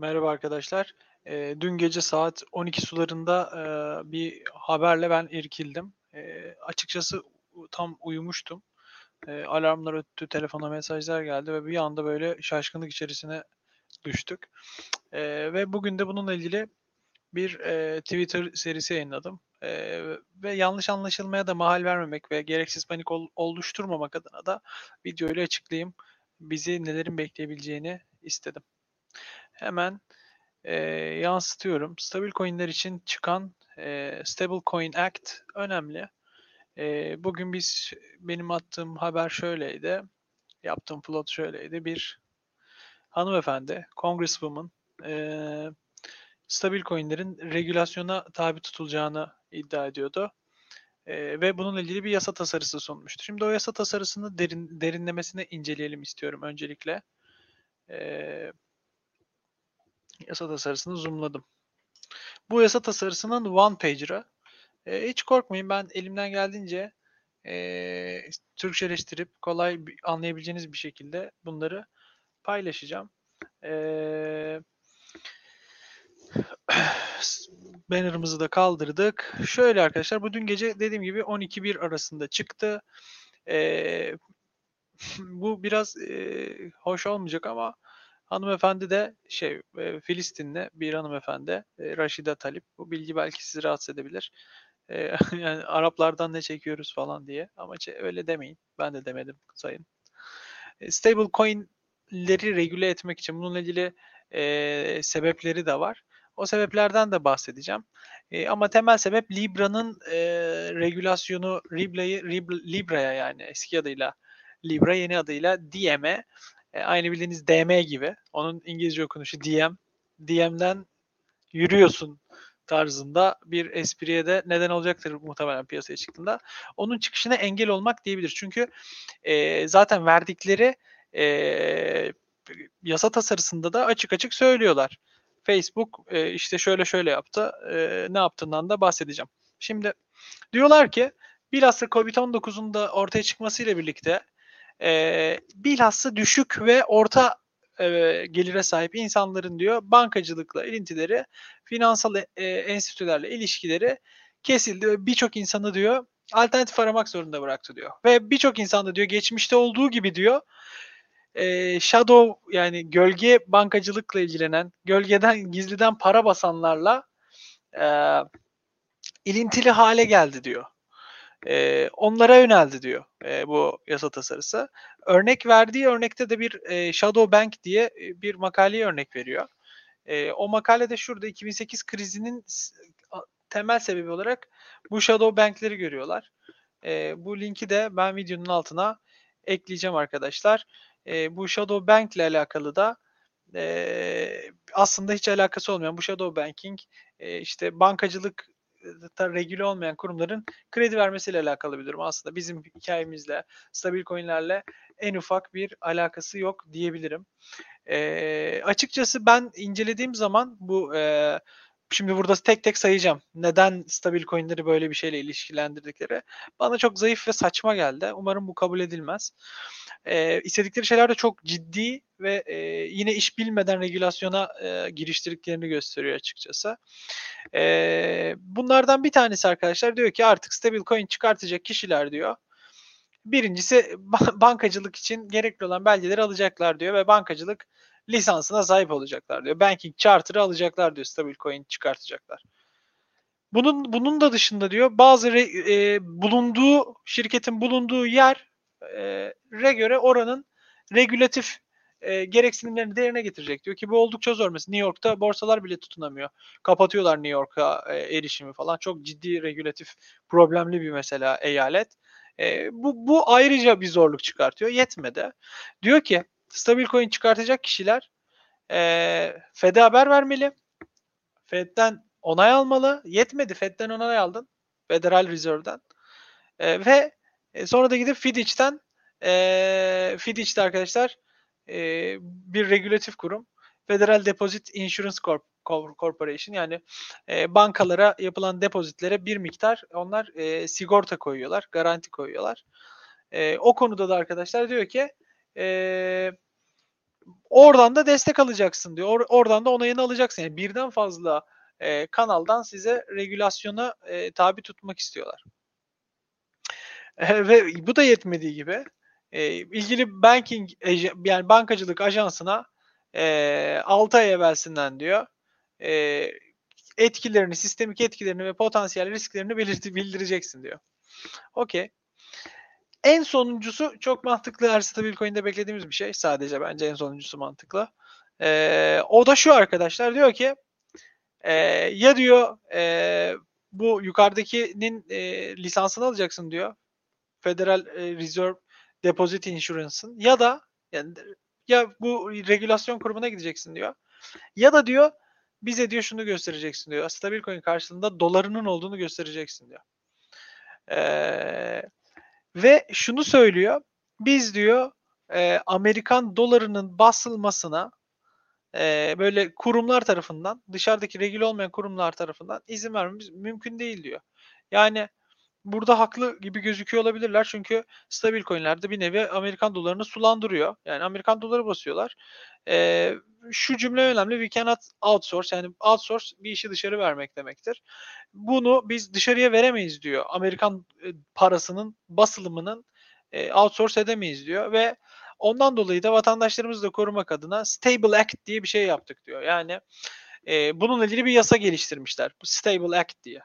Merhaba arkadaşlar. Eee, dün gece saat 12 sularında eee, bir haberle ben irkildim. Eee, açıkçası tam uyumuştum. Eee, alarmlar öttü, telefona mesajlar geldi ve bir anda böyle şaşkınlık içerisine düştük. Eee, ve bugün de bununla ilgili bir eee, Twitter serisi yayınladım. Eee, ve yanlış anlaşılmaya da mahal vermemek ve gereksiz panik ol- oluşturmamak adına da videoyla açıklayayım. Bizi nelerin bekleyebileceğini istedim. Hemen Eee, yansıtıyorum. Stabil coin'ler için çıkan eee Stable Coin Act önemli. Eee, bugün biz benim attığım haber şöyleydi. Yaptığım plot şöyleydi. Bir hanımefendi, Congresswoman eee stabil coin'lerin regülasyona tabi tutulacağını iddia ediyordu. Eee, ve bununla ilgili bir yasa tasarısı sunmuştu. Şimdi o yasa tasarısını derin, derinlemesine inceleyelim istiyorum öncelikle. Eee, yasa tasarısını zoomladım. Bu yasa tasarısının one pager'ı. E, hiç korkmayın ben elimden geldiğince e, Türkçeleştirip kolay anlayabileceğiniz bir şekilde bunları paylaşacağım. E, banner'ımızı da kaldırdık. Şöyle arkadaşlar bu dün gece dediğim gibi 12-1 arasında çıktı. E, bu biraz e, hoş olmayacak ama hanımefendi de şey e, Filistinli bir hanımefendi e, Raşida Talip. Bu bilgi belki sizi rahatsız edebilir. E, yani Araplardan ne çekiyoruz falan diye ama öyle demeyin. Ben de demedim sayın. E, stable coin'leri regüle etmek için bununla ilgili e, sebepleri de var. O sebeplerden de bahsedeceğim. E, ama temel sebep Libra'nın e, regülasyonu Libra'yı Libra'ya yani eski adıyla Libra yeni adıyla DM'e e, aynı bildiğiniz DM gibi. Onun İngilizce okunuşu DM. DM'den yürüyorsun tarzında bir espriye de neden olacaktır muhtemelen piyasaya çıktığında. Onun çıkışına engel olmak diyebilir. Çünkü e, zaten verdikleri e, yasa tasarısında da açık açık söylüyorlar. Facebook e, işte şöyle şöyle yaptı. E, ne yaptığından da bahsedeceğim. Şimdi diyorlar ki bilhassa Covid-19'un da ortaya çıkmasıyla birlikte e, bilhassa düşük ve orta e, gelire sahip insanların diyor bankacılıkla ilintileri, finansal e, enstitülerle ilişkileri kesildi ve birçok insanı diyor alternatif aramak zorunda bıraktı diyor. Ve birçok insan da diyor geçmişte olduğu gibi diyor e, shadow yani gölge bankacılıkla ilgilenen, gölgeden gizliden para basanlarla e, ilintili hale geldi diyor. E, onlara yöneldi diyor e, bu yasa tasarısı. Örnek verdiği örnekte de bir e, Shadow Bank diye bir makaleye örnek veriyor. E, o makalede şurada 2008 krizinin temel sebebi olarak bu Shadow Bank'leri görüyorlar. E, bu linki de ben videonun altına ekleyeceğim arkadaşlar. E, bu Shadow Bank ile alakalı da e, aslında hiç alakası olmayan bu Shadow Banking e, işte bankacılık regüle olmayan kurumların kredi vermesiyle alakalı bir durum. Aslında bizim hikayemizle, stabil coinlerle en ufak bir alakası yok diyebilirim. E, açıkçası ben incelediğim zaman bu e, Şimdi burada tek tek sayacağım. Neden stabil coinleri böyle bir şeyle ilişkilendirdikleri bana çok zayıf ve saçma geldi. Umarım bu kabul edilmez. Ee, istedikleri şeyler de çok ciddi ve e, yine iş bilmeden regülasyona e, giriştirdiklerini gösteriyor açıkçası. E, bunlardan bir tanesi arkadaşlar diyor ki artık stabil coin çıkartacak kişiler diyor. Birincisi bankacılık için gerekli olan belgeleri alacaklar diyor ve bankacılık lisansına sahip olacaklar diyor. Banking charter'ı alacaklar diyor. Stabil coin çıkartacaklar. Bunun bunun da dışında diyor bazı re, e, bulunduğu şirketin bulunduğu yer e, re göre oranın regülatif e, gereksinimlerini de yerine getirecek diyor ki bu oldukça zor. Mesela New York'ta borsalar bile tutunamıyor. Kapatıyorlar New York'a e, erişimi falan. Çok ciddi regülatif problemli bir mesela eyalet. E, bu, bu ayrıca bir zorluk çıkartıyor. Yetmedi. Diyor ki stabil coin çıkartacak kişiler e, Fed'e haber vermeli. Fed'den onay almalı. Yetmedi. Fed'den onay aldın. Federal Reserve'den. E, ve sonra da gidip Fitch'ten e, Fitch'te arkadaşlar e, bir regülatif kurum. Federal Deposit Insurance Corp Corporation yani e, bankalara yapılan depozitlere bir miktar onlar e, sigorta koyuyorlar, garanti koyuyorlar. E, o konuda da arkadaşlar diyor ki e, oradan da destek alacaksın diyor. Or- oradan da onayını alacaksın. Yani birden fazla e, kanaldan size regülasyona e, tabi tutmak istiyorlar. E, ve bu da yetmediği gibi e, ilgili banking yani bankacılık ajansına e, 6 ay evvelsinden diyor e, etkilerini, sistemik etkilerini ve potansiyel risklerini belirti, bildireceksin diyor. Okey. En sonuncusu çok mantıklı her stabil coin'de beklediğimiz bir şey. Sadece bence en sonuncusu mantıklı. Ee, o da şu arkadaşlar diyor ki e, ya diyor e, bu yukarıdakinin e, lisansını alacaksın diyor. Federal e, Reserve Deposit Insurance'ın ya da yani ya bu regülasyon kurumuna gideceksin diyor. Ya da diyor bize diyor şunu göstereceksin diyor. Stabil coin karşılığında dolarının olduğunu göstereceksin diyor. Ee, ve şunu söylüyor. Biz diyor e, Amerikan dolarının basılmasına e, böyle kurumlar tarafından dışarıdaki regül olmayan kurumlar tarafından izin vermemiz mümkün değil diyor. Yani burada haklı gibi gözüküyor olabilirler. Çünkü stabil coinlerde bir nevi Amerikan dolarını sulandırıyor. Yani Amerikan doları basıyorlar. Ee, şu cümle önemli. We cannot outsource. Yani outsource bir işi dışarı vermek demektir. Bunu biz dışarıya veremeyiz diyor. Amerikan e, parasının basılımının e, outsource edemeyiz diyor ve ondan dolayı da vatandaşlarımızı da korumak adına Stable Act diye bir şey yaptık diyor. Yani e, bununla ilgili bir yasa geliştirmişler. Bu Stable Act diye.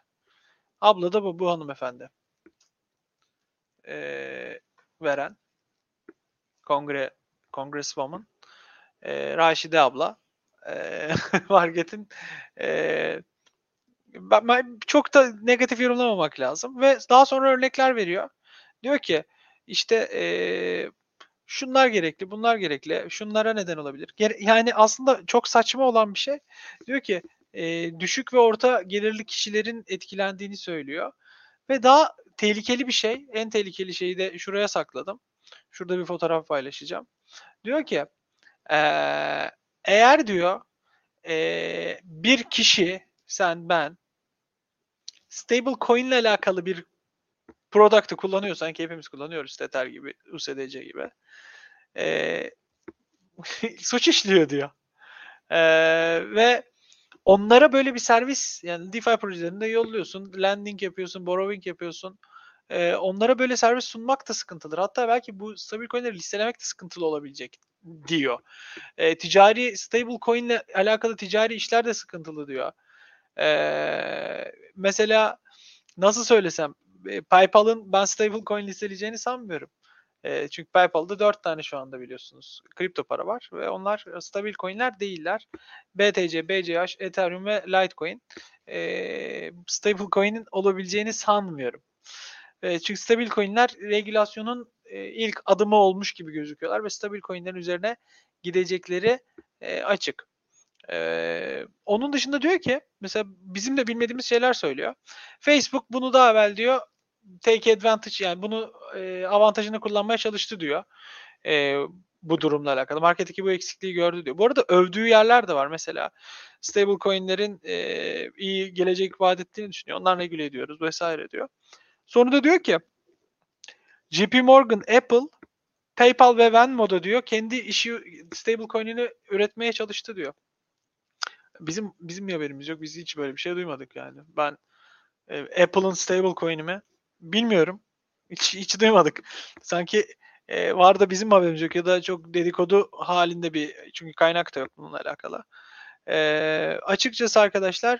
Abla da bu, bu hanımefendi. Ee, veren. Kongre Congresswoman. Ee, Raşide abla. Ee, Market'in e, ben, çok da negatif yorumlamamak lazım. Ve daha sonra örnekler veriyor. Diyor ki işte e, şunlar gerekli, bunlar gerekli, şunlara neden olabilir. Yani aslında çok saçma olan bir şey. Diyor ki e, düşük ve orta gelirli kişilerin etkilendiğini söylüyor. Ve daha tehlikeli bir şey, en tehlikeli şeyi de şuraya sakladım. Şurada bir fotoğraf paylaşacağım. Diyor ki e, eğer diyor e, bir kişi, sen, ben stable coin ile alakalı bir product'ı kullanıyorsan ki hepimiz kullanıyoruz Tether gibi, USDC gibi e, suç işliyor diyor. E, ve onlara böyle bir servis yani DeFi projelerinde yolluyorsun. Landing yapıyorsun, borrowing yapıyorsun. Ee, onlara böyle servis sunmak da sıkıntıdır. Hatta belki bu stabil coinleri listelemek de sıkıntılı olabilecek diyor. Ee, ticari stable coin ile alakalı ticari işler de sıkıntılı diyor. Ee, mesela nasıl söylesem PayPal'ın ben stable coin listeleyeceğini sanmıyorum. E, çünkü PayPal'da 4 tane şu anda biliyorsunuz kripto para var ve onlar stabil coinler değiller. BTC, BCH, Ethereum ve Litecoin. E, stabil coin'in olabileceğini sanmıyorum. E, çünkü stabil coinler regülasyonun e, ilk adımı olmuş gibi gözüküyorlar ve stabil coinlerin üzerine gidecekleri e, açık. Ee, onun dışında diyor ki mesela bizim de bilmediğimiz şeyler söylüyor. Facebook bunu daha evvel diyor take advantage yani bunu e, avantajını kullanmaya çalıştı diyor. E, bu durumla alakalı. Marketteki bu eksikliği gördü diyor. Bu arada övdüğü yerler de var. Mesela stable coinlerin e, iyi gelecek vaat ettiğini düşünüyor. Onlarla ilgili ediyoruz vesaire diyor. Sonra da diyor ki JP Morgan, Apple, PayPal ve Venmo'da diyor kendi işi stable coin'ini üretmeye çalıştı diyor. Bizim bizim haberimiz yok. Biz hiç böyle bir şey duymadık yani. Ben e, Apple'ın stable coin'i mi Bilmiyorum. Hiç, hiç duymadık. Sanki e, var da bizim haberimiz yok ya da çok dedikodu halinde bir çünkü kaynak da yok bununla alakalı. E, açıkçası arkadaşlar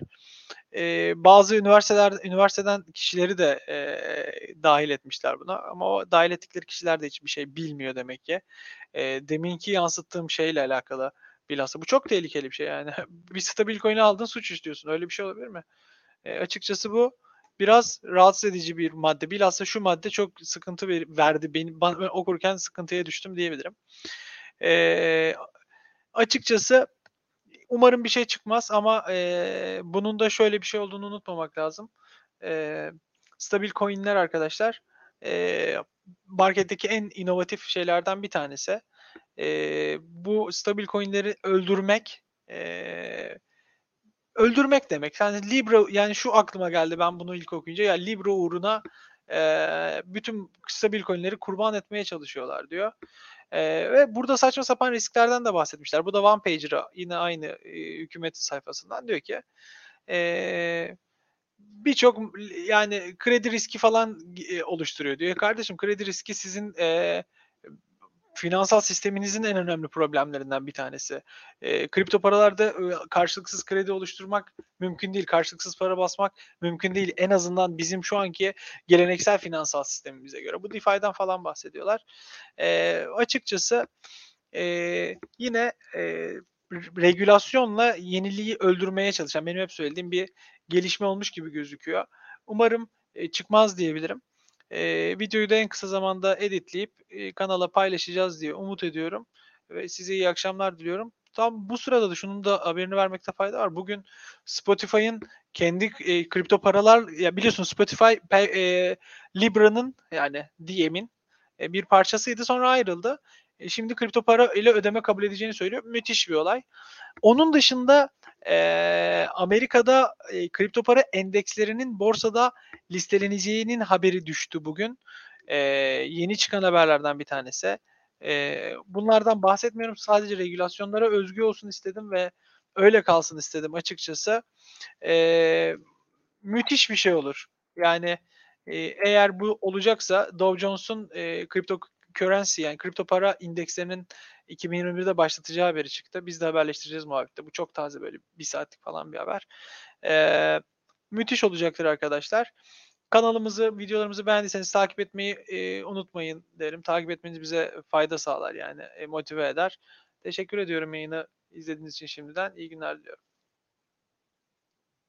e, bazı üniversiteler üniversiteden kişileri de e, dahil etmişler buna ama o dahil ettikleri kişiler de hiçbir şey bilmiyor demek ki. E, deminki yansıttığım şeyle alakalı bilhassa bu çok tehlikeli bir şey yani. bir stabil coin'i aldın suç işliyorsun. Öyle bir şey olabilir mi? E, açıkçası bu biraz rahatsız edici bir madde. Bilhassa şu madde çok sıkıntı verdi. Beni, ben okurken sıkıntıya düştüm diyebilirim. E, açıkçası umarım bir şey çıkmaz ama e, bunun da şöyle bir şey olduğunu unutmamak lazım. E, stabil coinler arkadaşlar e, marketteki en inovatif şeylerden bir tanesi. E, bu stabil coinleri öldürmek e, öldürmek demek. Yani Libra yani şu aklıma geldi ben bunu ilk okuyunca ya Libra uğruna e, bütün stabil coinleri kurban etmeye çalışıyorlar diyor. Eee, ve burada saçma sapan risklerden de bahsetmişler. Bu da One Pager'a yine aynı, eee, hükümet sayfasından diyor ki, eee, birçok yani kredi riski falan eee, oluşturuyor diyor. Kardeşim kredi riski sizin, eee, finansal sisteminizin en önemli problemlerinden bir tanesi. Eee, kripto paralarda, ııı, karşılıksız kredi oluşturmak mümkün değil. Karşılıksız para basmak mümkün değil. En azından bizim şu anki geleneksel finansal sistemimize göre. Bu DeFi'den falan bahsediyorlar. Eee, açıkçası, eee, yine, r regülasyonla yeniliği öldürmeye çalışan, benim hep söylediğim bir gelişme olmuş gibi gözüküyor. Umarım, eee, çıkmaz diyebilirim. Eee, videoyu da en kısa zamanda editleyip, eee, kanala paylaşacağız diye umut ediyorum ve size iyi akşamlar diliyorum. Tam bu sırada da şunun da haberini vermekte fayda var. Bugün Spotify'ın kendi, eee, kripto paralar ya biliyorsun Spotify pe eee, Libra'nın yani Diem'in, eee, bir parçasıydı sonra ayrıldı. E, şimdi kripto para ile ödeme kabul edeceğini söylüyor. Müthiş bir olay. Onun dışında, eee, Amerika'da, eee, kripto para endekslerinin borsada listeleneceğinin haberi düştü bugün. Eee, yeni çıkan haberlerden bir tanesi. Eee, bunlardan bahsetmiyorum. Sadece regülasyonlara özgü olsun istedim ve öyle kalsın istedim açıkçası. Eee, müthiş bir şey olur. Yani, eee, eğer bu olacaksa Dow Jones'un, eee, kripto currency yani kripto para indekslerinin 2021'de başlatacağı haberi çıktı. Biz de haberleştireceğiz muhabbetle. Bu çok taze böyle 1 saatlik falan bir haber. Eee, müthiş olacaktır arkadaşlar. Kanalımızı, videolarımızı beğendiyseniz takip etmeyi, eee, unutmayın derim. Takip etmeniz bize fayda sağlar yani, eee, motive eder. Teşekkür ediyorum yayını izlediğiniz için şimdiden. İyi günler diliyorum.